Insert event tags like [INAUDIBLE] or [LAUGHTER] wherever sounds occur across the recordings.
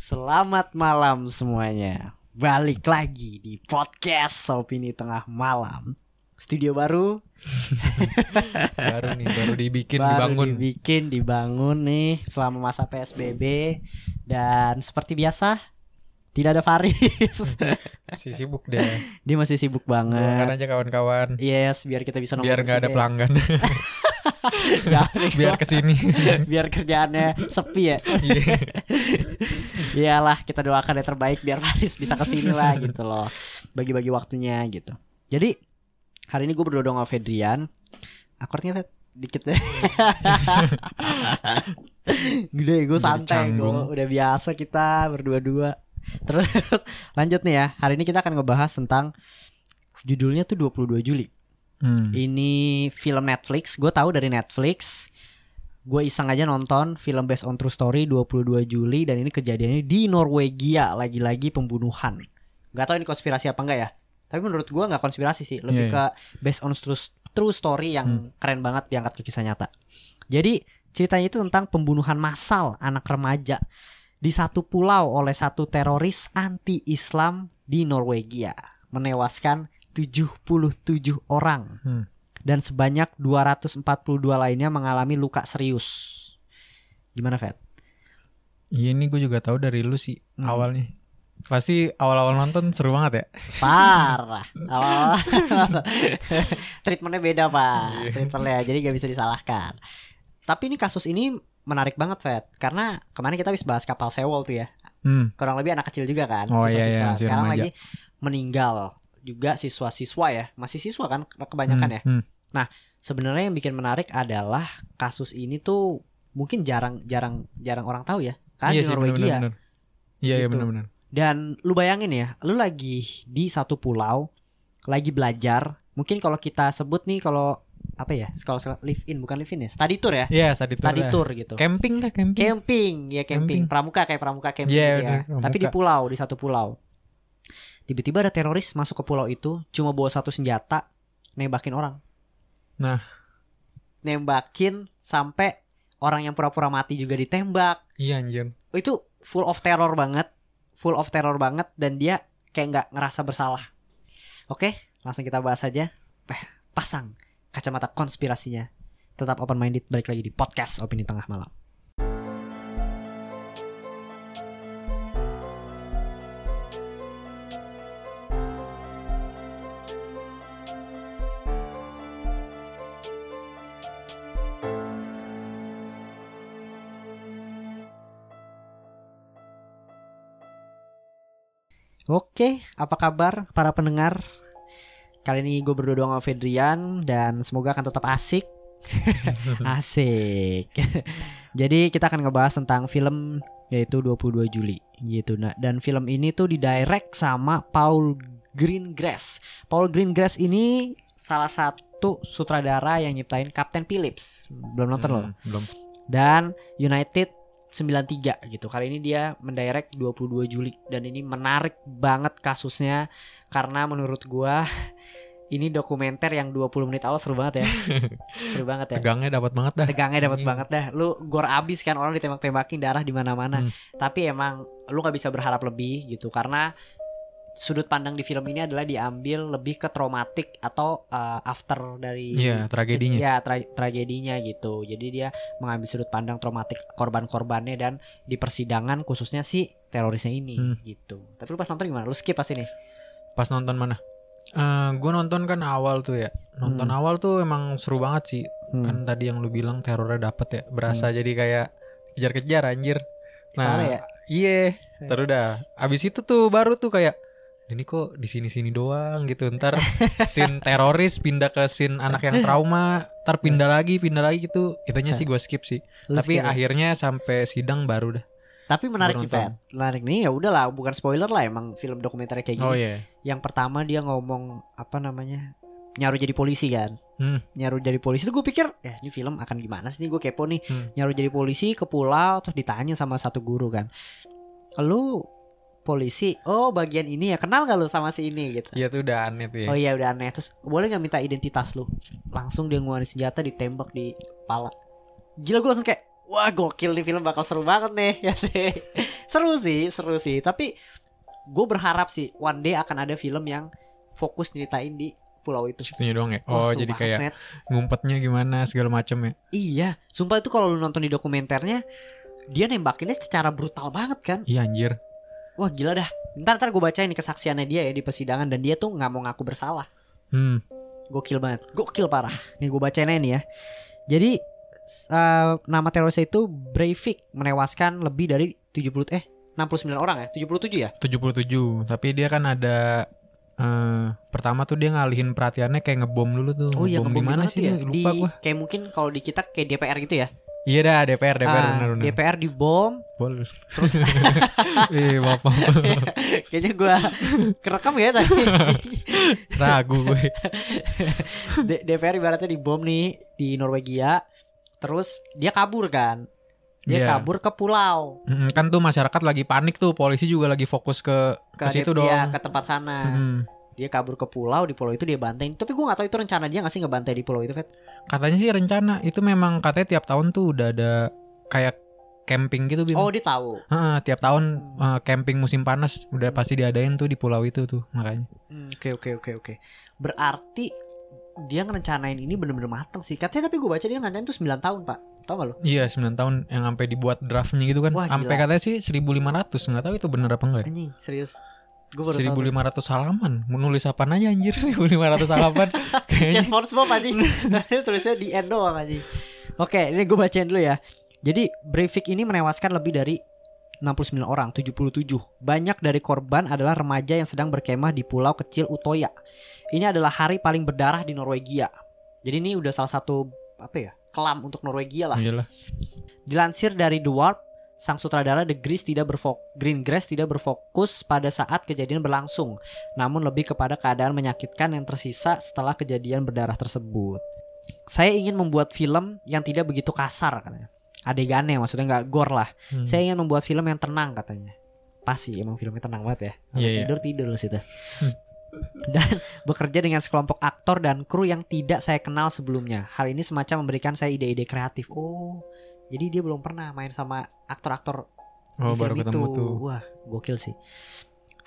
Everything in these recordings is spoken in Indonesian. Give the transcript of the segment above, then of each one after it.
Selamat malam semuanya. Balik lagi di podcast Opini Tengah Malam. Studio baru, [LAUGHS] baru nih baru dibikin baru dibangun dibikin, dibangun nih selama masa PSBB dan seperti biasa tidak ada Faris. [LAUGHS] masih sibuk deh Dia masih sibuk banget. aja kawan-kawan Yes, biar kita bisa biar nggak ada pelanggan. [LAUGHS] [LAUGHS] biar ke sini [LAUGHS] biar kerjaannya sepi ya. Iya. [LAUGHS] Iyalah kita doakan yang terbaik biar Faris bisa ke sini lah gitu loh. Bagi-bagi waktunya gitu. Jadi hari ini gue berdua doang sama Fedrian. Akordnya Fed dikit deh. Gede gue santai gue udah biasa kita berdua-dua. Terus lanjut nih ya. Hari ini kita akan ngebahas tentang judulnya tuh 22 Juli. Hmm. Ini film Netflix. Gue tahu dari Netflix. Gue iseng aja nonton film based on true story 22 Juli dan ini kejadiannya di Norwegia lagi-lagi pembunuhan. Gak tahu ini konspirasi apa enggak ya. Tapi menurut gue nggak konspirasi sih, lebih Iya, ke based on true, true story yang keren banget diangkat ke kisah nyata. Jadi ceritanya itu tentang pembunuhan massal anak remaja di satu pulau oleh satu teroris anti-Islam di Norwegia, menewaskan 77 orang Hmm. dan sebanyak 242 lainnya mengalami luka serius. Gimana, Fed? Iya, ini gue juga tahu dari lu sih Hmm. awalnya pasti awal-awal nonton seru banget ya Parah. Awal [LAUGHS] treatmentnya beda pak. Iya. Treatmentnya jadi gak bisa disalahkan. Tapi ini kasus ini menarik banget, Fed. Karena kemarin kita habis bahas kapal Sewol tuh ya. hmm. Kurang lebih anak kecil juga kan. Oh, iya, iya, Sekarang remaja. lagi meninggal juga siswa-siswa ya. Masih siswa kan kebanyakan ya. Hmm. Sebenarnya yang bikin menarik adalah kasus ini tuh mungkin jarang jarang jarang orang tahu ya. Kan iya di Norwegia. iya iya Gitu. benar-benar Dan lu bayangin ya, lu lagi di satu pulau, lagi belajar. Mungkin kalau kita sebut nih kalau apa ya? Kalau live in bukan live in ya, study tour ya. iya study tour Study tour gitu. camping lah camping Camping, ya camping. Camping. Pramuka kayak pramuka camping Iya, gitu ya. pramuka. Tapi di pulau, di satu pulau. Tiba-tiba ada teroris masuk ke pulau itu, cuma bawa satu senjata, nembakin orang. Nah. Nembakin sampai orang yang pura-pura mati juga ditembak. iya anjir itu full of terror banget full of terror banget dan dia kayak nggak ngerasa bersalah oke langsung kita bahas aja eh, pasang kacamata konspirasinya tetap open minded balik lagi di podcast opini tengah malam Oke, apa kabar para pendengar? Kali ini gue berdua doang sama Fedrian dan semoga akan tetap asik. [LAUGHS] asik. Jadi kita akan ngebahas tentang film yaitu 22 Juli gitu. Nah, dan film ini tuh didirect sama Paul Greengrass. Paul Greengrass ini salah satu sutradara yang nyiptain Captain Phillips. Belum nonton loh Hmm, belum dan United 93 gitu. Kali ini dia mendirect 22 Juli dan ini menarik banget kasusnya karena menurut gua [LAUGHS] ini dokumenter yang 20 menit awal seru banget ya. [LAUGHS] seru banget ya. tegangnya dapat banget dah Tegangnya dapat Iya. banget dah. Lu gor abis kan orang ditembak-tembakin darah di mana-mana. Hmm. Tapi emang lu nggak bisa berharap lebih gitu karena sudut pandang di film ini adalah diambil lebih ke traumatik atau uh, after dari iya tragedinya Ya tra- tragedinya gitu. Jadi dia mengambil sudut pandang traumatik korban-korbannya dan di persidangan khususnya si terorisnya ini Hmm. gitu. Tapi lu pas nonton gimana? Lu skip pasti nih. Pas nonton mana? Eh gue nonton kan awal tuh ya. Nonton Hmm. awal tuh emang seru banget sih. Hmm. Kan tadi yang lu bilang terornya dapet ya. Berasa jadi kayak kejar-kejar anjir. Nah, ya? iya. Terus udah. Abis itu tuh baru tuh kayak ini kok di sini-sini doang gitu. Ntar scene teroris pindah ke scene anak yang trauma, ntar pindah lagi, pindah lagi gitu. Itunya sih gue skip sih. Lu skip Tapi ya? akhirnya sampai sidang baru dah. Tapi menarik nih, baru Pat. Menarik nih ya udahlah, bukan spoiler lah emang film dokumenter kayak gini. Oh iya. Yang pertama dia ngomong apa namanya? Nyaru jadi polisi kan. Hmm. Nyaru jadi polisi tuh gue pikir, ya ini film akan gimana sih nih gue kepo nih. Hmm. Nyaru jadi polisi ke pulau terus ditanya sama satu guru kan. Lu polisi, oh bagian ini ya kenal gak lu sama si ini gitu. Iya tuh udah aneh tuh ya. Oh iya udah aneh Terus boleh gak minta identitas lu Langsung dia ngeluarin senjata ditembak di kepala Gila gue langsung kayak wah gokil nih film bakal seru banget nih [LAUGHS] ya sih. seru sih, seru sih. Tapi gue berharap sih one day akan ada film yang fokus nyeritain di pulau itu. Situnya doang ya. Oh, seru jadi kayak Fet. ngumpetnya gimana segala macem ya. Iya, sumpah itu kalau lu nonton di dokumenternya dia nembakinnya secara brutal banget kan. Iya anjir. Wah gila dah. Ntar ntar gue bacain nih kesaksiannya dia ya di persidangan dan dia tuh nggak mau ngaku bersalah. Hmm. Gokil banget, gokil parah. Nih gue bacain nih ya. Jadi eh, nama terorisnya itu Breivik menewaskan lebih dari 70 eh 69 orang ya, 77 ya? 77 tapi dia kan ada eh pertama tuh dia ngalihin perhatiannya kayak ngebom dulu tuh Oh iya, ngebom di ngebom mana di mana sih ya? Ini lupa di, gua Kayak mungkin kalau di kita kayak DPR gitu ya. Iya dah DPR DPR Ah, benar benar DPR di bom. Boleh. eh bapak Kayaknya gua kerekam ya tadi. [LAUGHS] ragu gue [LAUGHS] D- DPR ibaratnya di bom nih di Norwegia. Terus dia kabur kan. Dia Iya. kabur ke pulau Mm, kan tuh masyarakat lagi panik tuh polisi juga lagi fokus ke ke, ke situ dia- dong iya, ke tempat sana. Mm. Dia kabur ke pulau, di pulau itu dia bantai. Tapi gua gak tahu itu rencana dia gak sih ngebantai di pulau itu, Fet? katanya sih rencana itu memang katanya tiap tahun tuh udah ada kayak camping gitu Bim. Oh, dia tahu. Heeh, tiap tahun eh, camping musim panas udah pasti diadain tuh di pulau itu tuh makanya Hmm, Oke oke oke oke. Berarti dia ngerencanain ini bener-bener mateng sih. Katanya tapi gue baca dia ngerencanain tuh 9 tahun, Pak. Tau gak lo? Iya 9 tahun yang sampai dibuat draftnya gitu kan Sampai katanya sih 1500 nggak tahu itu bener apa enggak ya Anjing, serius. Gue baru tahu. 1500 halaman Mau nulis apa aja anjir [LAUGHS] 1500 halaman [LAUGHS] Kayak Kayaknya SpongeBob anjing. [LAUGHS] Tulisnya di end doang anjing. Oke, ini gue bacain dulu ya. Jadi Breivik ini menewaskan lebih dari 69 orang, 77. Banyak dari korban adalah remaja yang sedang berkemah di pulau kecil Utoya. Ini adalah hari paling berdarah di Norwegia. Jadi ini udah salah satu apa ya? kelam untuk Norwegia lah. Iyalah Dilansir dari The Warp, sang sutradara The Grease tidak berfok Greengrass tidak berfokus pada saat kejadian berlangsung, namun lebih kepada keadaan menyakitkan yang tersisa setelah kejadian berdarah tersebut. Saya ingin membuat film yang tidak begitu kasar katanya. Adegannya maksudnya nggak gore lah. Hmm. Saya ingin membuat film yang tenang katanya. Pasti emang filmnya tenang banget ya. Sampai Iya, tidur tidur loh situ. [LAUGHS] dan bekerja dengan sekelompok aktor dan kru yang tidak saya kenal sebelumnya. Hal ini semacam memberikan saya ide-ide kreatif. Oh, jadi dia belum pernah main sama aktor-aktor Oh di baru film itu. tuh Wah, gokil sih.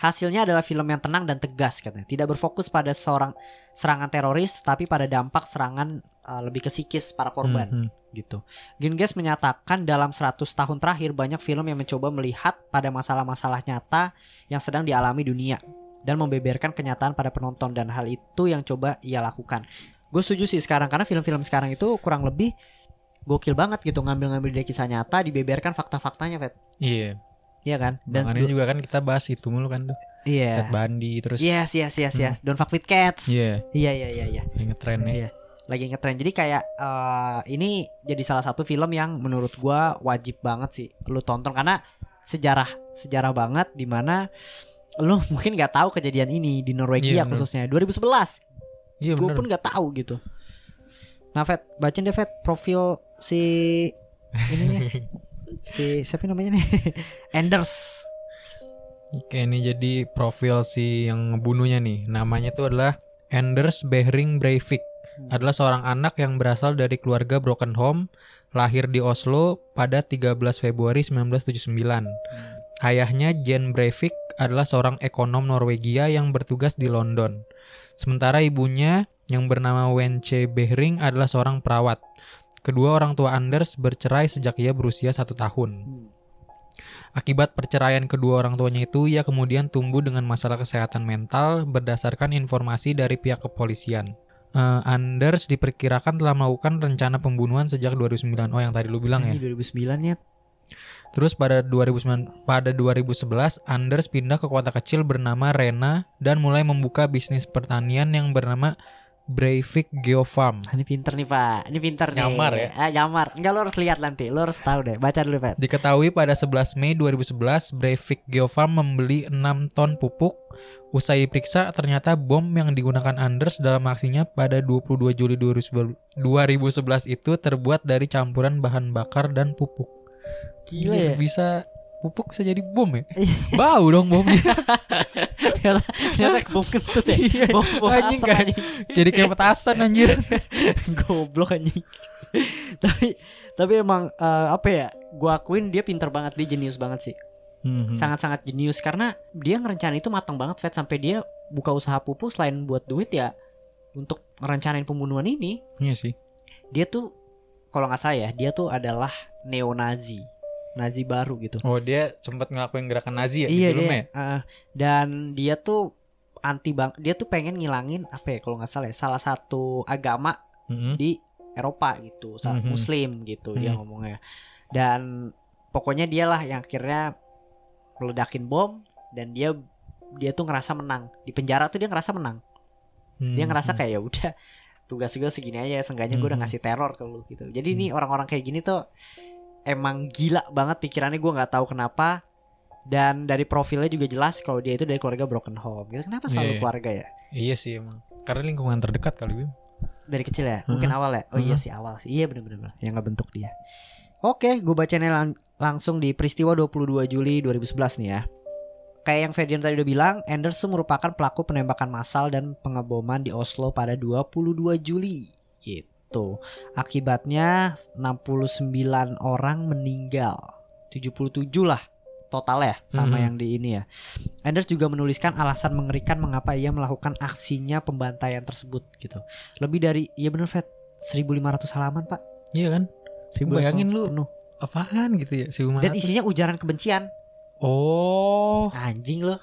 Hasilnya adalah film yang tenang dan tegas katanya. Tidak berfokus pada seorang serangan teroris, tapi pada dampak serangan uh, lebih ke psikis para korban Hmm, hmm. gitu. Ginges menyatakan dalam 100 tahun terakhir banyak film yang mencoba melihat pada masalah-masalah nyata yang sedang dialami dunia dan membeberkan kenyataan pada penonton dan hal itu yang coba ia lakukan. Gue setuju sih sekarang karena film-film sekarang itu kurang lebih gokil banget gitu ngambil-ngambil dari kisah nyata dibeberkan fakta-faktanya, Fet. Iya Iya kan? Dan Makanya juga kan kita bahas itu mulu kan tuh iya. Ted Bundy terus Yes, yes, yes, yes. Don't fuck with cats. Iya Iya, iya, iya, iya. ngetren ya Iya. Lagi ngetren. Jadi kayak eh, ini jadi salah satu film yang menurut gua wajib banget sih lu tonton karena sejarah sejarah banget di mana lu mungkin nggak tahu kejadian ini di Norwegia Iya, bener. khususnya 2011 Iya gue pun nggak tahu gitu nah Vet bacain deh Vet profil si ini nih. [LAUGHS] Si siapa namanya nih? [LAUGHS] Enders Oke ini jadi profil si yang ngebunuhnya nih. Namanya tuh adalah Anders Behring Breivik. Adalah seorang anak yang berasal dari keluarga broken home Lahir di Oslo pada 13 Februari 1979 Ayahnya Jen Breivik adalah seorang ekonom Norwegia yang bertugas di London. Sementara ibunya yang bernama Wence Behring adalah seorang perawat Kedua orang tua Anders bercerai sejak ia berusia satu tahun Akibat perceraian kedua orang tuanya itu, ia kemudian tumbuh dengan masalah kesehatan mental berdasarkan informasi dari pihak kepolisian. Eh, Anders diperkirakan telah melakukan rencana pembunuhan sejak 2009. Oh, yang tadi lu bilang ya. Ini 2009 ya Terus pada 2009 pada 2011 Anders pindah ke kota kecil bernama Rena dan mulai membuka bisnis pertanian yang bernama Breivik Geofarm. Ah, Ini pinter nih pak Ini pinter nih Nyamar ya? ah, Nyamar Enggak lo harus lihat nanti Lo harus tahu deh Baca dulu Fet Diketahui pada 11 Mei 2011, Breivik Geofarm membeli 6 ton pupuk. Usai diperiksa, ternyata bom yang digunakan Anders dalam aksinya pada 22 Juli 2011 2011 itu terbuat dari campuran bahan bakar dan pupuk. Gila ya Bisa pupuk bisa jadi bom ya? Iya. [LAUGHS] Bau dong bomnya. [LAUGHS] Ternyata ternyata bom kentut ya [LAUGHS] Iya, Bom, bom anjing anjing jadi kayak petasan anjir. Goblok anjing tapi tapi emang eh, apa ya gua akuin dia pinter banget dia jenius banget sih Mhm. sangat-sangat jenius karena dia ngerencanain itu matang banget Fed sampai dia buka usaha pupuk selain buat duit ya untuk ngerencanain pembunuhan ini Iya sih. dia tuh kalau nggak salah ya dia tuh adalah neo-Nazi Nazi baru gitu Oh dia sempat ngelakuin gerakan Nazi ya iya di filmnya dia eh, dan dia tuh anti bang dia tuh pengen ngilangin apa ya kalau nggak salah ya salah satu agama ya? Mhm. di Eropa gitu, sa- Mhm. Muslim gitu dia Mhm. ngomongnya. Dan pokoknya dialah yang akhirnya meledakin bom dan dia dia tuh ngerasa menang di penjara tuh dia ngerasa menang. Dia ngerasa Mhm. kayak ya udah tugas gue segini aja, seenggaknya gue udah Mhm. ngasih teror ke lu gitu. Jadi ini orang-orang kayak gini tuh emang gila banget pikirannya gue nggak tahu kenapa. Dan dari profilnya juga jelas kalau dia itu dari keluarga broken home. Gitu. Kenapa selalu Iya. keluarga ya? Iya sih emang. Karena lingkungan terdekat kali Bim. Dari kecil ya? Mungkin Heeh. awal ya? Oh iya Heeh. sih awal sih. Iya bener-bener yang ngebentuk dia. Oke, gue bacainnya lang- langsung di peristiwa 22 Juli 2011 nih ya. Kayak yang Ferdian tadi udah bilang, Anders tuh merupakan pelaku penembakan massal dan pengeboman di Oslo pada 22 Juli. Gitu. Akibatnya 69 orang meninggal. 77 lah total ya sama Mhm. yang di ini ya. Anders juga menuliskan alasan mengerikan mengapa ia melakukan aksinya pembantaian tersebut gitu. Lebih dari iya bener Fed 1500 halaman pak. Iya kan? 1500 Bayangin lu. penuh. Apaan gitu ya si Dan isinya ujaran kebencian. Oh. Anjing lo.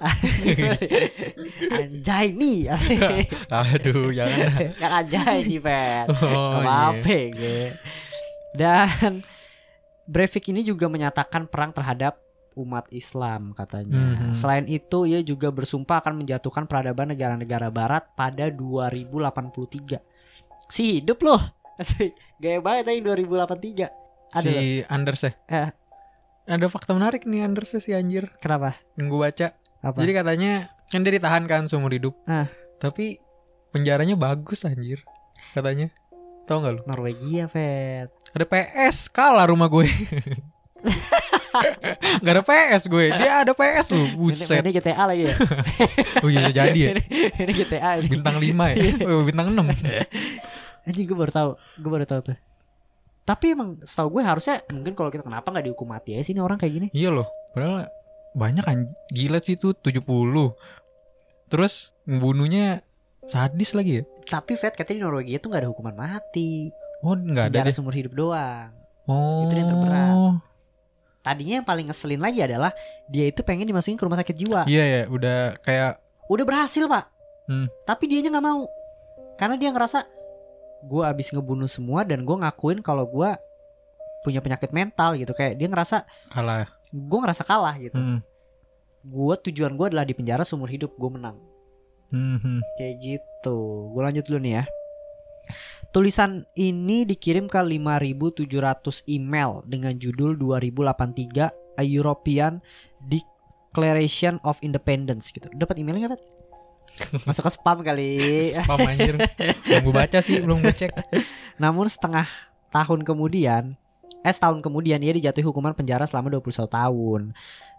[LAUGHS] anjay nih. [LAUGHS] Aduh, jangan. kan anjay nih Fed. Oh, iya. apa-apa gue. Dan Breivik ini juga menyatakan perang terhadap umat Islam katanya. Mhm. Selain itu ia juga bersumpah akan menjatuhkan peradaban negara-negara barat pada 2083. Si hidup loh. [LAUGHS] Gaya banget tadi 2083. Ada si Anders ya. Eh. Ada fakta menarik nih Anders si anjir Kenapa? yang gue baca. Apa? Jadi katanya kan dia ditahan kan seumur hidup. Ah. Tapi penjaranya bagus anjir katanya. Tahu nggak lu? Norwegia, Fed. Ada PS kalah rumah gue. [LAUGHS] Gak ada PS gue. Dia ada PS lu. Buset. Ini, GTA lagi ya. [LAUGHS] Oh iya jadi ya. ini, ini GTA ini. Bintang 5 ya. Oh, bintang 6. [LAUGHS] Anjing gue baru tahu, gue baru tahu tuh. Tapi emang setahu gue harusnya mungkin kalau kita kenapa nggak dihukum mati aja sih ini orang kayak gini. Iya loh. Padahal banyak kan gila sih itu 70. Terus membunuhnya sadis lagi ya. Tapi Fed katanya di Norwegia tuh nggak ada hukuman mati, Oh enggak ada deh. seumur hidup doang. Oh. Itu yang terberat. Tadinya yang paling ngeselin lagi adalah dia itu pengen dimasukin ke rumah sakit jiwa. Iya ya, udah kayak Udah berhasil pak, Hmm. tapi dianya nggak mau karena dia ngerasa gue abis ngebunuh semua dan gue ngakuin kalau gue punya penyakit mental gitu kayak dia ngerasa kalah. gue ngerasa kalah gitu. Hmm. Gue tujuan gue adalah di penjara seumur hidup gue menang. Hmm. Kayak gitu. Gue lanjut dulu nih ya. Tulisan ini dikirim ke 5700 email dengan judul 2083 A European Declaration of Independence gitu. Dapat emailnya nggak, Pat? Masuk ke spam kali. Spam anjir. Belum gue baca sih, belum gue cek. Namun setengah tahun kemudian, eh setahun kemudian ia dijatuhi hukuman penjara selama 21 tahun.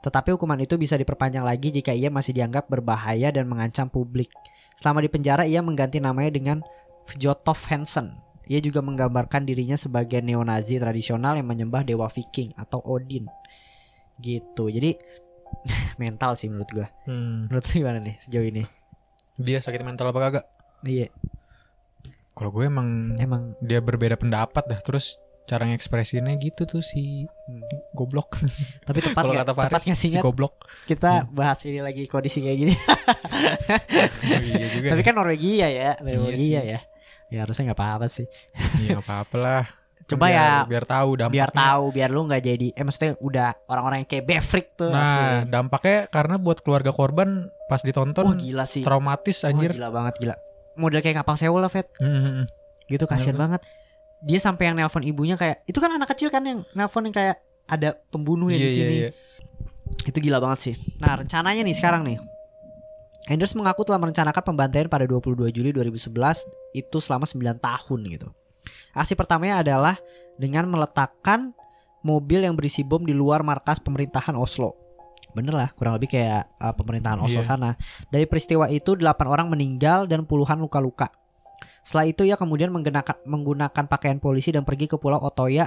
Tetapi hukuman itu bisa diperpanjang lagi jika ia masih dianggap berbahaya dan mengancam publik. Selama di penjara ia mengganti namanya dengan Fjotov Hansen. Ia juga menggambarkan dirinya sebagai neonazi tradisional yang menyembah dewa Viking atau Odin. Gitu. Jadi [LAUGHS] mental sih menurut gua. Hmm. Menurut lu gimana nih sejauh ini? Dia sakit mental apa kagak? Iya, Kalau gue emang emang dia berbeda pendapat dah. Terus cara ngekspresinya gitu tuh si Hmm. goblok. [LAUGHS] tapi tepat Kalau kata Tepat Faris nggak sih si goblok. kita bahas ini lagi kondisi kayak gini. [LAUGHS] Oh, iya juga. Tapi kan Norwegia ya, Iya Norwegia sih. ya. Ya harusnya nggak apa-apa sih. Iya nggak apa-apa lah. [LAUGHS] Coba biar, ya biar tahu dampaknya. biar tahu, biar lu nggak jadi eh maksudnya udah orang-orang yang kayak Befrik tuh. Nah, asli. dampaknya karena buat keluarga korban pas ditonton Wah gila sih. traumatis Wah, anjir. gila banget gila. Model kayak kapal sewa lah, Fet. Hmm, hmm. Gitu kasihan banget. Dia sampai yang nelpon ibunya kayak itu kan anak kecil kan yang nelpon yang kayak ada pembunuh ya Iya di iya sini. iya. Itu gila banget sih. Nah, rencananya nih sekarang nih. Anders mengaku telah merencanakan pembantaian pada 22 Juli 2011 itu selama 9 tahun gitu. Aksi pertamanya adalah dengan meletakkan mobil yang berisi bom di luar markas pemerintahan Oslo. Bener lah, kurang lebih kayak uh, pemerintahan Oslo Iya. sana. Dari peristiwa itu 8 orang meninggal dan puluhan luka-luka. Setelah itu ia kemudian menggunakan menggunakan pakaian polisi dan pergi ke Pulau Otoya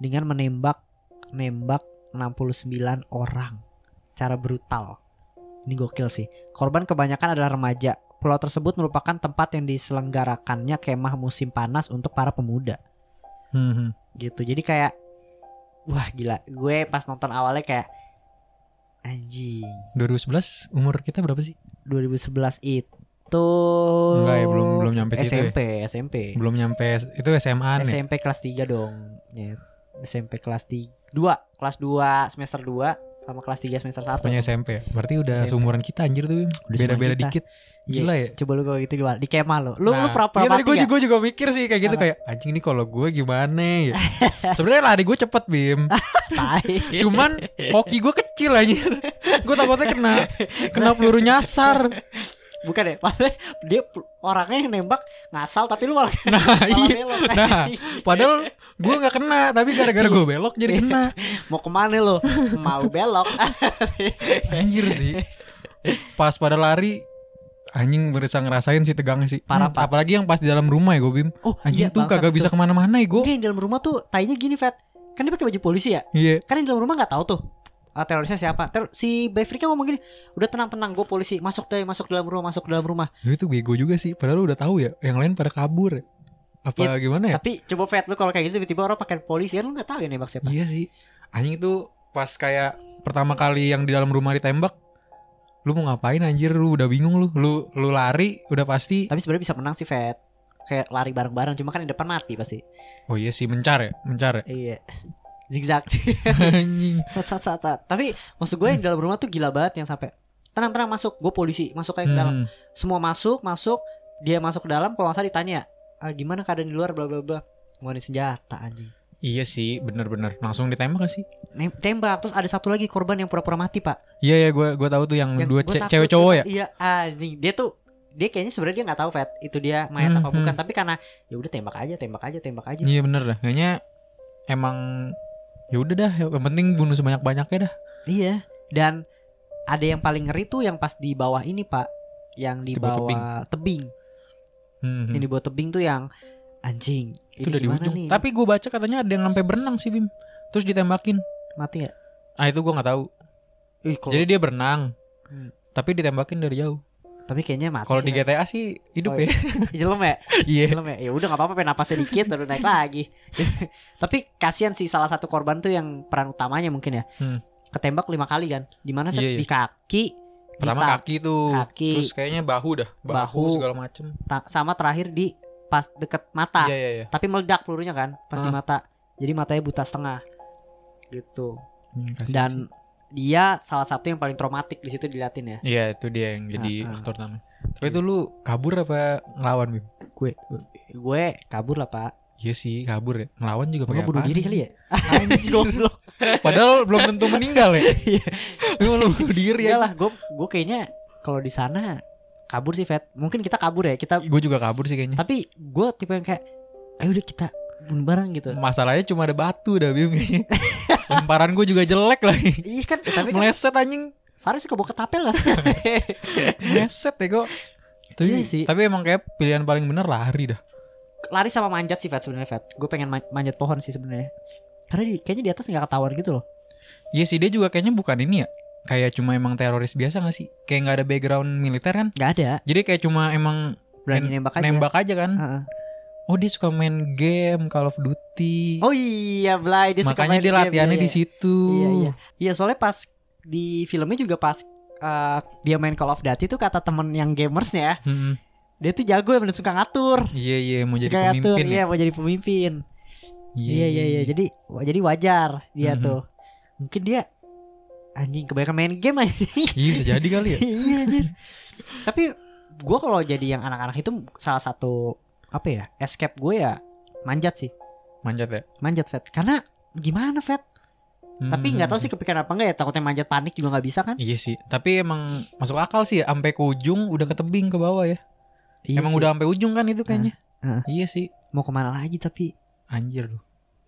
dengan menembak nembak 69 orang. Cara brutal. Ini gokil sih. Korban kebanyakan adalah remaja. Pulau tersebut merupakan tempat yang diselenggarakannya kemah musim panas untuk para pemuda. Hmm, hmm. Gitu. Jadi kayak wah gila. Gue pas nonton awalnya kayak anjing. 2011 umur kita berapa sih? 2011 itu Enggak ya, belum- belum nyampe situ ya? SMP, SMP. Belum nyampe itu SMA nih. SMP kelas 3 dong. SMP kelas 3. 2, kelas 2 semester 2 sama kelas 3 semester 1. Pokoknya SMP ya. Berarti udah SMP. seumuran kita anjir tuh. Beda-beda dikit. Gila ya. Coba lu kalau gitu di, di kemah lu. Lu lu Nah, pura-pura iya, tadi mati gue nggak? juga, juga mikir sih kayak gitu Apa? kayak anjing ini kalau gue gimana ya. [LAUGHS] Sebenarnya lari gue cepet Bim. [LAUGHS] Cuman hoki gue kecil anjir. gue takutnya kena kena peluru nyasar. Bukan ya, padahal dia orangnya yang nembak ngasal tapi lu malah [LAUGHS] Nah, malah iya. belok. Nah, padahal gue nggak kena, tapi gara-gara gue belok jadi kena. [LAUGHS] mau ke mana lu? Mau belok. [LAUGHS] Anjir sih. Pas pada lari anjing berasa ngerasain sih tegangnya sih. Parah, Hmm. Apalagi yang pas di dalam rumah ya gue Bim. oh, Anjing iya, tuh kagak bisa ke mana-mana ya gue. Yang dalam rumah tuh tainya gini, Fat. Kan dia pakai baju polisi ya? Iya. Kan yang dalam rumah nggak tahu tuh uh, terorisnya siapa. Ter si Beverly ngomong gini, udah tenang-tenang, gue polisi, masuk deh, masuk dalam rumah, masuk dalam rumah. Lu itu bego juga sih. Padahal lu udah tahu ya. Yang lain pada kabur. ya. Apa Iya, gimana ya? Tapi coba Fat lu kalau kayak gitu tiba-tiba orang pakai polisi, kan lu nggak tahu ya nembak siapa. Iya sih. Anjing itu pas kayak pertama kali yang di dalam rumah ditembak. Lu mau ngapain anjir? Lu udah bingung lu. Lu lu lari udah pasti. Tapi sebenarnya bisa menang sih, Fat. Kayak lari bareng-bareng, cuma kan di depan mati pasti. Oh iya sih mencar ya, mencar ya. Iya. Zigzag. Anjing. [LAUGHS] sat sat sat sat. Tapi maksud gue yang di dalam rumah tuh gila banget yang sampai tenang-tenang masuk, gue polisi, masuk kayak ke dalam. Hmm. Semua masuk, masuk, dia masuk ke dalam, kalau nggak salah ditanya, ah, gimana keadaan di luar, bla bla bla. Ngeluarin senjata anjing. Iya sih, bener-bener langsung ditembak gak sih? Tembak terus ada satu lagi korban yang pura-pura mati pak Iya ya, gue gue tahu tuh yang, Yang dua ce- cewek cowok ya. iya anjing dia tuh dia kayaknya sebenarnya dia nggak tahu Fat itu dia mayat Hmm, apa bukan hmm. tapi karena ya udah tembak aja tembak aja tembak aja Iya bener dah. Kayaknya emang ya udah dah. Yang penting bunuh sebanyak banyaknya dah. iya dan ada yang paling ngeri tuh yang pas di bawah ini pak yang di bawah bawah tebing, Hmm, hmm. yang di bawah tebing tuh yang anjing Itu ini udah di ujung. nih? Tapi gue baca katanya ada yang sampai berenang sih Bim. Terus ditembakin. mati ya Ah itu gue nggak tahu. Ih, kalau- Jadi dia berenang. Hmm. Tapi ditembakin dari jauh. Tapi kayaknya mati Kalau di. GTA sih hidup Oh, ya. [LAUGHS] Jelem ya [LAUGHS] Iya. Film ya, ya udah nggak apa-apa, napas sedikit baru naik lagi. [LAUGHS] Tapi kasihan sih salah satu korban tuh yang peran utamanya mungkin ya. Hmm. Ketembak lima kali kan? Di mana Fat? Iya, iya. di kaki, Pertama di kaki tuh. kaki. Terus kayaknya bahu dah. Bahu, Bahu. segala macem. ta- sama terakhir di pas deket mata. Iya iya iya. Tapi meledak pelurunya kan pas di Ah. mata. Jadi matanya buta setengah. Gitu. Hmm, sih. Dia salah satu yang paling traumatik di situ diliatin ya. Iya itu dia yang jadi Ah, ah. aktor utama. Tapi itu lu kabur apa ngelawan Bim? Gue gue kabur lah, Pak. Iya sih kabur ya. Ngelawan juga pakai bunuh apaan? diri kali ya? Anjing [LAUGHS] goblok. Padahal belum tentu meninggal ya. [LAUGHS] Iya. Lu bunuh diri ya. Iyalah, gue gue kayaknya kalau di sana kabur sih, Fat. Mungkin kita kabur ya. Kita Gue juga kabur sih kayaknya. tapi gue tipe yang kayak ayo udah kita bunuh bareng gitu. Masalahnya cuma ada batu dah Bim kayaknya. [LAUGHS] Lemparan gue juga jelek lagi. Iya kan, tapi kan Meleset anjing. Faris suka bawa ketapel gak sih? [LAUGHS] Meleset ya kok. Tapi, Iya sih. tapi emang kayak pilihan paling bener lari dah. Lari sama manjat sih, Fat sebenarnya, Fat. Gue pengen man- manjat pohon sih sebenarnya. Karena di, kayaknya di atas nggak ketahuan gitu loh. Iya sih dia juga kayaknya bukan ini ya. Kayak cuma emang teroris biasa gak sih? Kayak nggak ada background militer kan? Gak ada. Jadi kayak cuma emang Berani nembak aja. nembak aja kan? Heeh. Oh dia suka main game Call of Duty. Oh iya, Blay. Dia suka Makanya main dia game, latihannya iya, di iya. situ. Iya, iya. Iya, soalnya pas di filmnya juga pas uh, dia main Call of Duty tuh kata temen yang gamersnya Mm-mm. dia tuh jago yang suka ngatur. Iya iya mau jadi suka ngatur, pemimpin iya ya. mau jadi pemimpin. Iya iya iya. Jadi wa- jadi wajar dia Mhm. tuh. Mungkin dia anjing kebanyakan main game aja. Iya bisa jadi kali ya. [LAUGHS] iya anjir. Tapi gua kalau jadi yang anak-anak itu salah satu apa ya? Escape gue ya manjat sih. Manjat ya. Manjat Fat. Karena gimana Fat? Tapi nggak tahu sih kepikiran apa enggak ya takutnya manjat panik juga nggak bisa kan? Iya sih. Tapi emang masuk akal sih ya. Sampai ke ujung udah ke tebing ke bawah ya. Iya emang sih. udah sampai ujung kan itu kayaknya. Heeh. Iya sih. mau ke mana lagi tapi Anjir lu.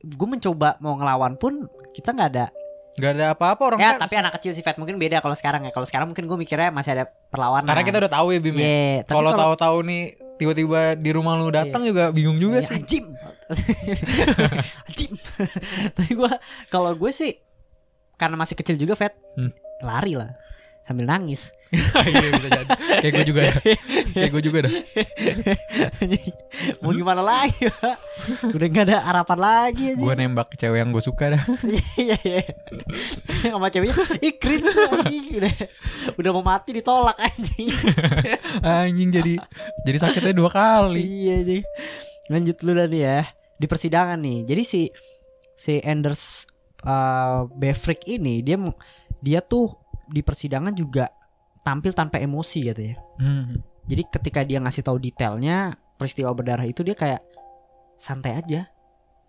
gue mencoba mau ngelawan pun kita nggak ada Gak ada apa-apa orang ya kan- tapi anak kecil sih Fat mungkin beda kalau sekarang ya kalau sekarang mungkin gue mikirnya masih ada perlawanan Karena kita udah tahu ya Bim ya. Iya, kalau tahu-tahu nih tiba-tiba di rumah lu datang juga bingung juga Iya, sih. Anjim. [LAUGHS] Anjim. Tapi gue kalau gue sih karena masih kecil juga Fat Hmm. lari lah sambil nangis. [LAUGHS] Iya bisa jadi. Kayak gue juga dah. Kayak gue juga dah. Mau gimana lagi Pak? Udah gak ada harapan lagi aja. Gue nembak cewek yang gue suka dah. Iya iya. Sama ceweknya ih cringe. Udah udah mau mati ditolak anjing. Anjing jadi jadi sakitnya dua kali. iya anjing. Lanjut dulu nih ya. Di persidangan nih. Jadi si si Anders uh, Befrick ini dia dia tuh di persidangan juga tampil tanpa emosi gitu ya. Hmm. Jadi ketika dia ngasih tahu detailnya peristiwa berdarah itu dia kayak santai aja,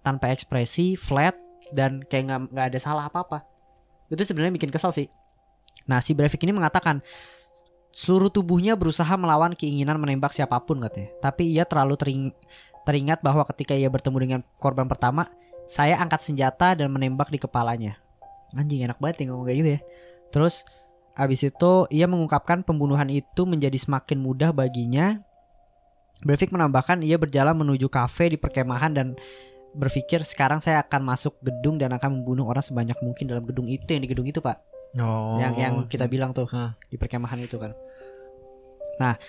tanpa ekspresi, flat dan kayak nggak nggak ada salah apa apa. Itu sebenarnya bikin kesal sih. Nah si Breivik ini mengatakan seluruh tubuhnya berusaha melawan keinginan menembak siapa pun katanya. Tapi ia terlalu tering- teringat bahwa ketika ia bertemu dengan korban pertama, saya angkat senjata dan menembak di kepalanya. Anjing enak banget ya ngomong kayak gitu ya. Terus Abis itu ia mengungkapkan pembunuhan itu menjadi semakin mudah baginya. Breivik menambahkan ia berjalan menuju kafe di perkemahan dan berpikir sekarang saya akan masuk gedung dan akan membunuh orang sebanyak mungkin dalam gedung itu yang di gedung itu pak Oh. yang yang kita bilang tuh Hah. di perkemahan itu kan. Nah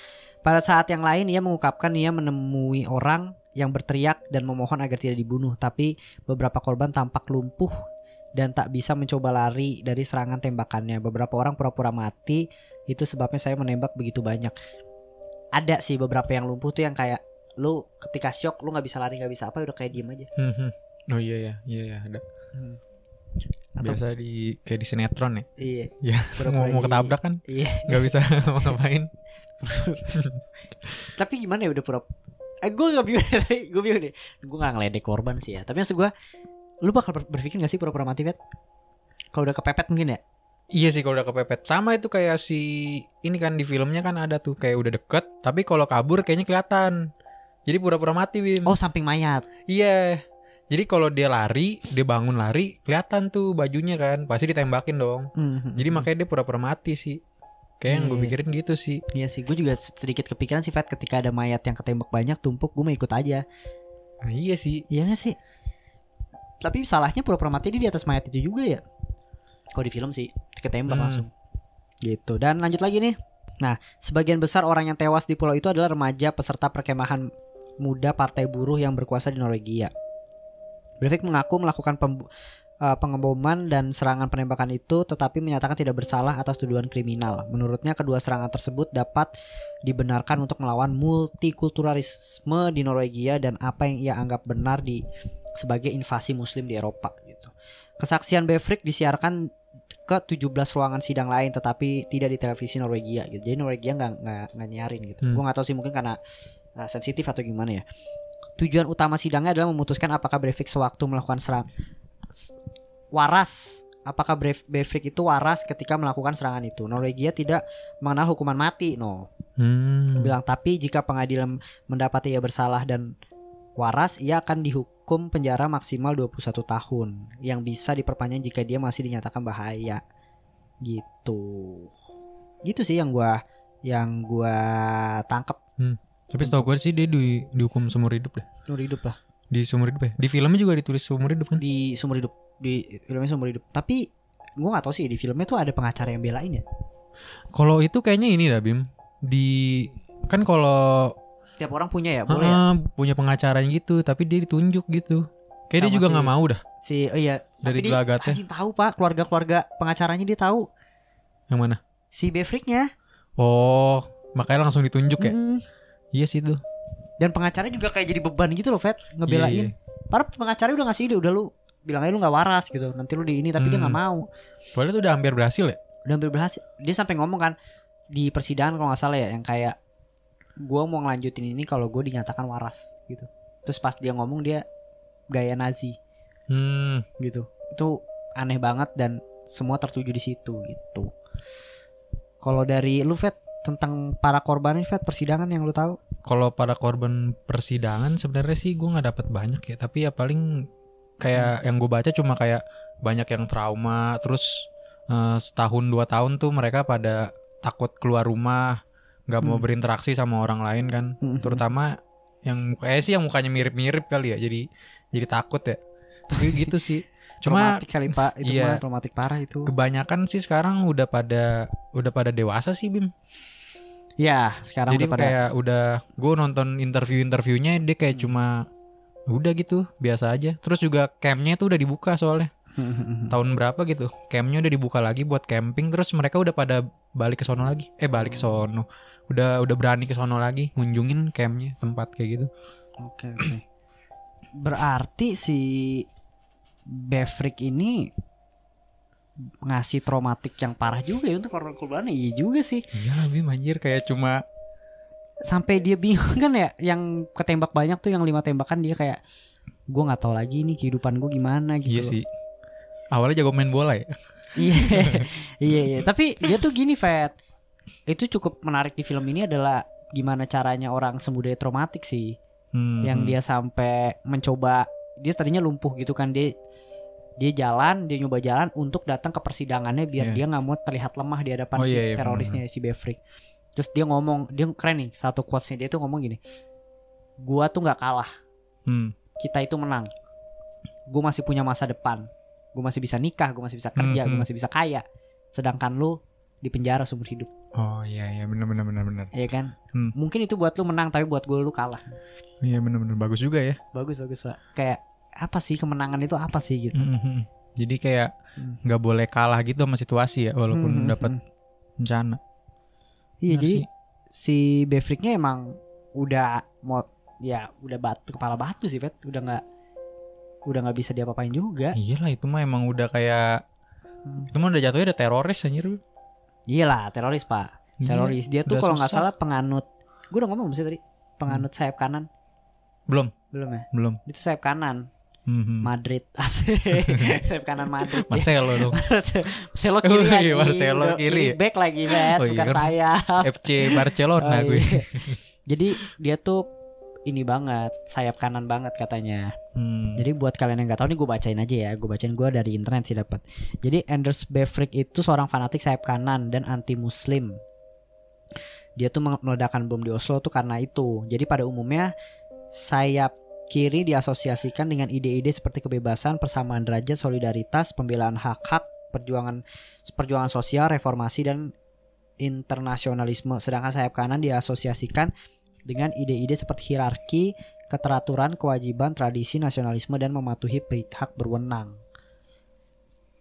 pada saat yang lain ia mengungkapkan ia menemui orang yang berteriak dan memohon agar tidak dibunuh tapi beberapa korban tampak lumpuh dan tak bisa mencoba lari dari serangan tembakannya. Beberapa orang pura-pura mati, itu sebabnya saya menembak begitu banyak. Ada sih beberapa yang lumpuh tuh yang kayak lu ketika shock lu nggak bisa lari nggak bisa apa udah kayak diem aja. Hmm, hmm. Oh iya ya, iya ya ada. Atau Biasa di kayak di sinetron ya. iya. Pura-pura Mau mau ketabrak kan Iya. nggak bisa [LAUGHS] mau ngapain. [LAUGHS] Tapi gimana ya udah pura Eh gue gak bingung [LAUGHS] Gue bingung nih Gue gak ngeledek korban sih ya Tapi maksud gue Lu bakal ber- berpikir gak sih pura-pura mati Vet? Kalau udah kepepet mungkin ya Iya sih kalau udah kepepet. Sama itu kayak si ini kan di filmnya kan ada tuh kayak udah deket, tapi kalau kabur kayaknya kelihatan. Jadi pura-pura mati, Wim. Oh samping mayat Iya. Jadi kalau dia lari, dia bangun lari, kelihatan tuh bajunya kan, pasti ditembakin dong. Hmm, Jadi makanya dia pura-pura mati sih. Kayak yang gue Iya. pikirin gitu sih. Iya sih Gue juga sedikit kepikiran sih Vet Ketika ada mayat yang ketembak banyak Tumpuk gue mau ikut aja Nah, iya sih. Iya gak sih Tapi salahnya pura-pura mati dia di atas mayat itu juga ya. Kalau di film sih Ketembak Hmm. langsung. Gitu. Dan lanjut lagi nih. Nah sebagian besar orang yang tewas di pulau itu adalah remaja peserta perkemahan muda partai buruh yang berkuasa di Norwegia. Breivik mengaku melakukan eh, pengeboman dan serangan penembakan itu tetapi menyatakan tidak bersalah atas tuduhan kriminal. Menurutnya kedua serangan tersebut dapat dibenarkan untuk melawan multikulturalisme di Norwegia dan apa yang ia anggap benar di sebagai invasi muslim di Eropa gitu. Kesaksian Breivik disiarkan ke 17 ruangan sidang lain tetapi tidak di televisi Norwegia gitu. Jadi Norwegia nggak nggak nyarin gitu. Hmm. Gua nggak tahu sih mungkin karena uh, sensitif atau gimana ya. Tujuan utama sidangnya adalah memutuskan apakah Breivik sewaktu melakukan serang waras apakah Breivik itu waras ketika melakukan serangan itu. Norwegia tidak mengenal hukuman mati, no. Hmm. Bilang tapi jika pengadilan mendapati ia bersalah dan waras, ia akan dihukum penjara maksimal 21 tahun yang bisa diperpanjang jika dia masih dinyatakan bahaya. Gitu. Gitu sih yang gua yang gua tangkap Tapi setahu gue sih dia di, dihukum seumur hidup deh. nur hidup lah Di seumur hidup ya. Di filmnya juga ditulis seumur hidup kan. di sumber hidup di filmnya sumber hidup. Tapi gua nggak tahu sih di filmnya tuh ada pengacara yang belain ya. Kalau itu kayaknya ini dah Bim. Di kan kalau Setiap orang punya ya, boleh ya. punya pengacaranya gitu, tapi dia ditunjuk gitu. Kayak dia Sama juga si- nggak mau dah Si oh iya, dari tapi dia gelagatnya. anjing tahu Pak, keluarga-keluarga pengacaranya dia tahu. Yang mana? Si Bevriknya. Oh, makanya langsung ditunjuk ya. Mm. Iya sih itu. Dan pengacara juga kayak jadi beban gitu loh, Fat, ngebelain. Iya, iya. Para pengacara udah ngasih ide, udah lu bilang aja lu nggak waras gitu. Nanti lu di ini tapi dia Hmm. nggak mau. Padahal itu udah hampir berhasil ya. Udah hampir berhasil. Dia sampai ngomong kan di persidangan kalau nggak salah ya yang kayak gua mau ngelanjutin ini kalau gue dinyatakan waras gitu. Terus pas dia ngomong dia gaya Nazi Hmm. gitu. Itu aneh banget dan semua tertuju di situ gitu. Kalau dari lu Vet tentang para korban ini Vet persidangan yang lu tahu? Kalau para korban persidangan sebenarnya sih gue nggak dapat banyak ya. Tapi ya paling kayak yang gue baca cuma kayak banyak yang trauma. Terus eh, setahun dua tahun tuh mereka pada takut keluar rumah. Nggak mau Hmm. berinteraksi sama orang lain kan. Hmm. terutama yang kayak sih yang mukanya mirip-mirip kali ya jadi jadi takut ya. Tapi gitu sih. [LAUGHS] Cuma traumatik kali pak. Itu iya. mah traumatik parah itu. Kebanyakan sih sekarang udah pada udah pada dewasa sih Bim. Ya sekarang jadi udah pada kayak udah gue nonton interview-interviewnya dia kayak Hmm. cuma udah gitu biasa aja. Terus juga campnya tuh udah dibuka soalnya. Hmm, tahun berapa gitu campnya udah dibuka lagi buat camping terus mereka udah pada balik ke sono lagi. Eh balik ke sono udah udah berani ke sono lagi ngunjungin campnya tempat kayak gitu Oke oke. Berarti si Bevrick ini ngasih traumatik yang parah juga ya untuk korban-korbannya. Iya juga sih. iya lah Bim anjir kayak cuma Sampai dia bingung [LAUGHS] kan ya yang ketembak banyak tuh yang lima tembakan dia kayak gue nggak tahu lagi nih kehidupan gue gimana gitu. iya sih awalnya jago main bola ya Iya, [LAUGHS] iya, iya. Tapi dia tuh gini, Fat. Itu cukup menarik di film ini adalah gimana caranya orang semudaya traumatik sih. Hmm, yang hmm. dia sampai mencoba dia tadinya lumpuh gitu kan dia dia jalan dia nyoba jalan untuk datang ke persidangannya biar Iya. dia nggak mau terlihat lemah di hadapan Oh, si iya, iya, terorisnya si Bevrick terus dia ngomong dia keren nih satu quotesnya dia tuh ngomong gini gua tuh nggak kalah Hmm, kita itu menang gua masih punya masa depan gua masih bisa nikah gua masih bisa kerja Mhm. gua masih bisa kaya sedangkan lu di penjara seumur hidup oh iya iya benar benar benar benar ya kan Hmm. mungkin itu buat lu menang tapi buat gue lu kalah iya benar benar bagus juga ya bagus bagus pak kayak apa sih kemenangan itu apa sih gitu Hmm, hmm. jadi kayak Hmm. nggak boleh kalah gitu sama situasi ya walaupun Hmm, dapat hmm. bencana Iya Benar jadi sih. si Bevricknya emang udah mau ya udah batu kepala batu sih Pet udah nggak udah nggak bisa diapa-apain juga iyalah itu mah emang udah kayak Hmm. itu mah udah jatuhnya udah teroris anjir iyalah teroris pak. Iya, teroris. Dia tuh kalau nggak susah. salah penganut. Gue udah ngomong sih tadi? Penganut sayap kanan. Belum. Belum ya? Belum. Itu sayap kanan. Hmm, hmm. Madrid. [LAUGHS] Asik. Sayap kanan Madrid. Marcelo dong. [LAUGHS] Marcelo [LAUGHS] kiri lagi. Iya, Marcelo kiri. ya? back lagi Bet Oh, iya bukan kan. sayap. FC Barcelona Oh, gue. iya. jadi dia tuh ini banget sayap kanan banget katanya Hmm. Jadi buat kalian yang nggak tahu nih gue bacain aja ya, gue bacain gue dari internet sih dapat. Jadi Anders Bevrick itu seorang fanatik sayap kanan dan anti Muslim. Dia tuh meledakkan bom di Oslo tuh karena itu. Jadi pada umumnya sayap kiri diasosiasikan dengan ide-ide seperti kebebasan, persamaan derajat, solidaritas, pembelaan hak-hak, perjuangan perjuangan sosial, reformasi dan internasionalisme. Sedangkan sayap kanan diasosiasikan dengan ide-ide seperti hierarki, keteraturan, kewajiban, tradisi, nasionalisme dan mematuhi pihak berwenang.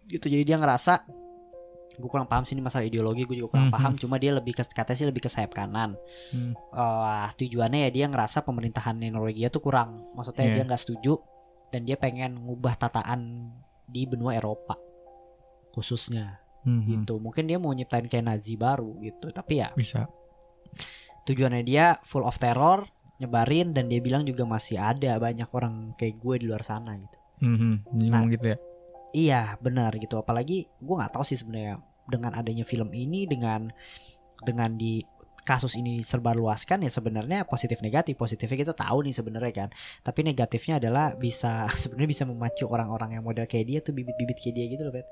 Gitu jadi dia ngerasa gue kurang paham sih ini masalah ideologi gue juga kurang Mhm. paham cuma dia lebih ke katanya sih lebih ke sayap kanan Hmm. Eh, tujuannya ya dia ngerasa pemerintahan Norwegia tuh kurang maksudnya Iya. dia nggak setuju dan dia pengen ngubah tataan di benua Eropa khususnya Hmm, hmm. gitu mungkin dia mau nyiptain kayak Nazi baru gitu tapi ya bisa tujuannya dia full of terror nyebarin dan dia bilang juga masih ada banyak orang kayak gue di luar sana gitu Hmm, hmm. Jadi Nah. gitu ya iya benar gitu apalagi gue nggak tahu sih sebenarnya dengan adanya film ini dengan dengan di kasus ini serba luaskan ya sebenarnya positif negatif positifnya kita tahu nih sebenarnya kan tapi negatifnya adalah bisa [LAUGHS] sebenarnya bisa memacu orang-orang yang model kayak dia tuh bibit-bibit kayak dia gitu loh Bet.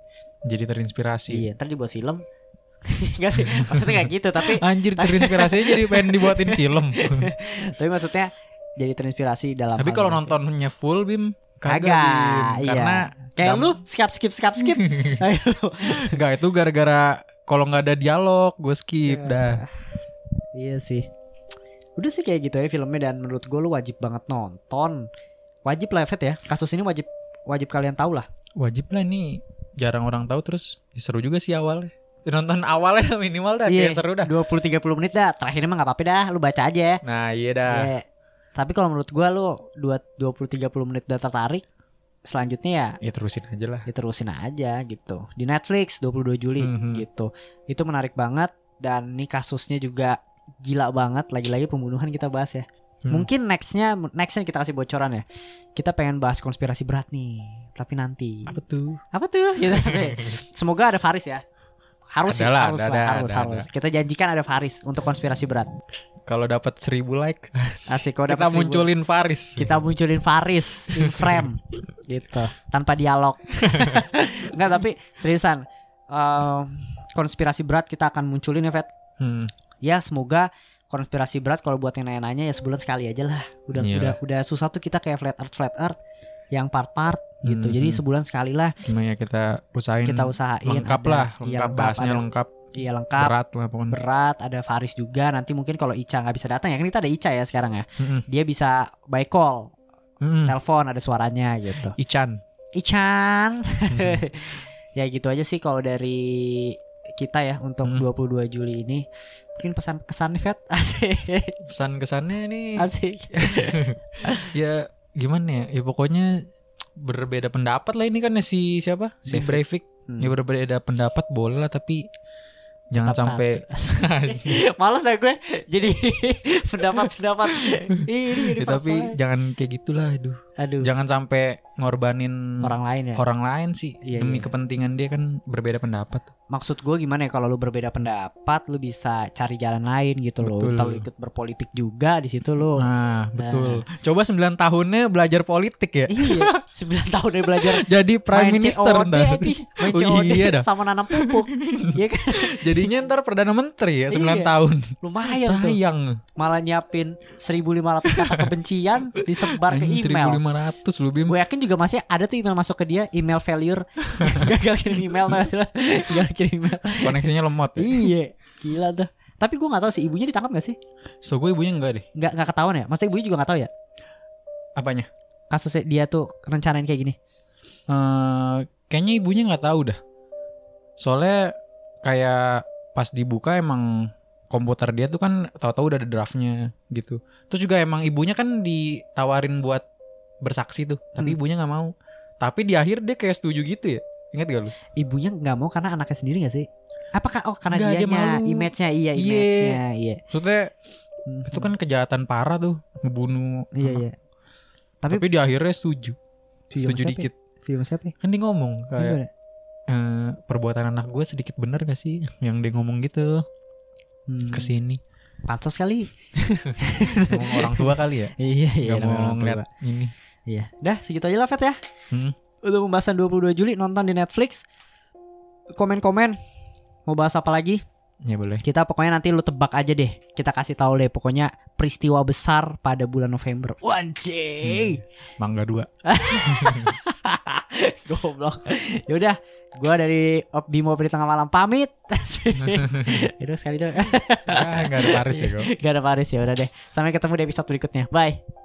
jadi terinspirasi iya ntar dibuat film [LAUGHS] Enggak sih maksudnya kayak gitu tapi anjir terinspirasi jadi pengen dibuatin film [LAUGHS] tapi maksudnya jadi terinspirasi dalam tapi kalau nontonnya full bim kagak iya. karena kayak lu skip skip skip skip. [LAUGHS] Enggak itu gara-gara kalau nggak ada dialog gue skip Ya. dah Iya sih. Udah sih kayak gitu ya filmnya dan menurut gue lu wajib banget nonton. Wajib lah Fet ya. Kasus ini wajib wajib kalian tahu lah. wajib lah ini jarang orang tahu terus ya seru juga sih awalnya nonton awalnya [LAUGHS] minimal dah Iya. kayak seru dah 20 30 menit dah. Terakhirnya mah nggak apa-apa dah, lu baca aja. nah iya dah Iya. Tapi kalau menurut gua lu 2 20 30 menit udah tertarik, selanjutnya ya ya terusin aja lah diterusin aja gitu. Di Netflix 22 Juli Mhm. gitu. Itu menarik banget dan nih kasusnya juga gila banget lagi-lagi pembunuhan kita bahas ya. Hmm. Mungkin nextnya nextnya kita kasih bocoran ya. Kita pengen bahas konspirasi berat nih, tapi nanti. apa tuh Apa tuh? Gitu. [LAUGHS] Semoga ada Faris ya. Harus sih, Ada lah, harus ada, lah, ada, harus, ada, harus. Kita janjikan ada Faris untuk konspirasi berat. kalau dapat seribu like [LAUGHS] Asik kalau kita seribu. munculin Faris Kita munculin Faris in [LAUGHS] frame gitu, tanpa dialog. [LAUGHS] Enggak, tapi seriusan. em, konspirasi berat kita akan munculin ya, Fet. Hmm. ya semoga konspirasi berat kalau buat yang nanya-nanya ya sebulan sekali aja lah. Udah Iya. udah udah susah tuh kita kayak flat earth flat earth yang part-part gitu. Hmm. Jadi sebulan sekali lah Cuma ya kita usahain kita usahain lengkap ada- lah, iya, lengkap bahasnya ada- lengkap, Iya lengkap. berat lah pokoknya. berat ada Faris juga nanti mungkin kalau Ica nggak bisa datang ya kan kita ada Ica ya sekarang ya Mm-mm. dia bisa by call Mm-mm. telepon ada suaranya gitu Ican. Ichan [LAUGHS] ya gitu aja sih kalau dari kita ya untuk Hmm. 22 Juli ini mungkin pesan kesan nih Fet asik Pesan kesannya nih asik [LAUGHS] ya gimana ya? Ya pokoknya berbeda pendapat lah ini kan ya si siapa? Si Breivik. Hmm. Ya berbeda pendapat boleh lah tapi jangan Tetap sampai [LAUGHS] malah dah gue jadi [LAUGHS] pendapat pendapat [LAUGHS] ini jadi Ya, tapi jangan kayak gitulah aduh. aduh Jangan sampai ngorbanin orang lain ya orang lain sih Iya, demi iya. kepentingan dia kan berbeda pendapat. maksud gue gimana ya kalau lu berbeda pendapat lu bisa cari jalan lain gitu loh Betul. kalau ikut berpolitik juga di situ lu Nah, betul. Coba 9 tahunnya belajar politik ya. iya 9 tahun dia belajar Jadi prime main minister COD, ntar. main Oh, iya dah. sama nanam pupuk [LAUGHS] Iya kan Jadinya ntar perdana menteri ya 9 Iya. tahun. lumayan tuh Sayang. malah nyiapin 1500 kata kebencian disebar ke Anjing, email 1500 lu Bim. gue yakin juga masih ada tuh email masuk ke dia email failure [LAUGHS] gagal kirim email tau [LAUGHS] gak gagal kirim email Koneksinya lemot ya. iya gila tuh tapi gue nggak tahu sih ibunya ditangkap gak sih So gue ibunya enggak deh. nggak nggak ketahuan ya maksudnya ibunya juga nggak tahu ya Apanya? kasusnya dia tuh rencanain kayak gini Eh kayaknya ibunya nggak tahu dah. Soalnya kayak pas dibuka emang komputer dia tuh kan tahu-tahu udah ada draftnya gitu. Terus juga emang ibunya kan ditawarin buat bersaksi tuh, tapi Hmm. ibunya nggak mau. Tapi di akhir dia kayak setuju gitu ya. Ingat gak lu? ibunya nggak mau karena anaknya sendiri gak sih apakah oh karena dia malu. image-nya iya Iya. image-nya iya Maksudnya Mhm. itu kan kejahatan parah tuh, ngebunuh. iya anak. iya Tapi, tapi, di akhirnya setuju. si setuju siapa ya? dikit. si siapa ya? Kan dia ngomong kayak eh, perbuatan anak gue sedikit bener gak sih [LAUGHS] yang dia ngomong gitu Hmm, ke sini. Pansos kali ngomong orang tua kali ya. iya iya Gak mau orang ngeliat tua. ini. iya dah segitu aja lah Fet ya Hmm. udah pembahasan 22 Juli nonton di Netflix komen-komen mau bahas apa lagi Ya boleh. kita pokoknya nanti lu tebak aja deh kita kasih tahu deh pokoknya peristiwa besar pada bulan November Wancing Mangga dua. [LAUGHS] [LAUGHS] Goblok. Yaudah, gua dari Bimo Pri Tengah Malam pamit. [LAUGHS] Itu sekali dong. ah, gak ada Paris ya kok. Gak ada Paris ya udah deh. Sampai ketemu di episode berikutnya. Bye.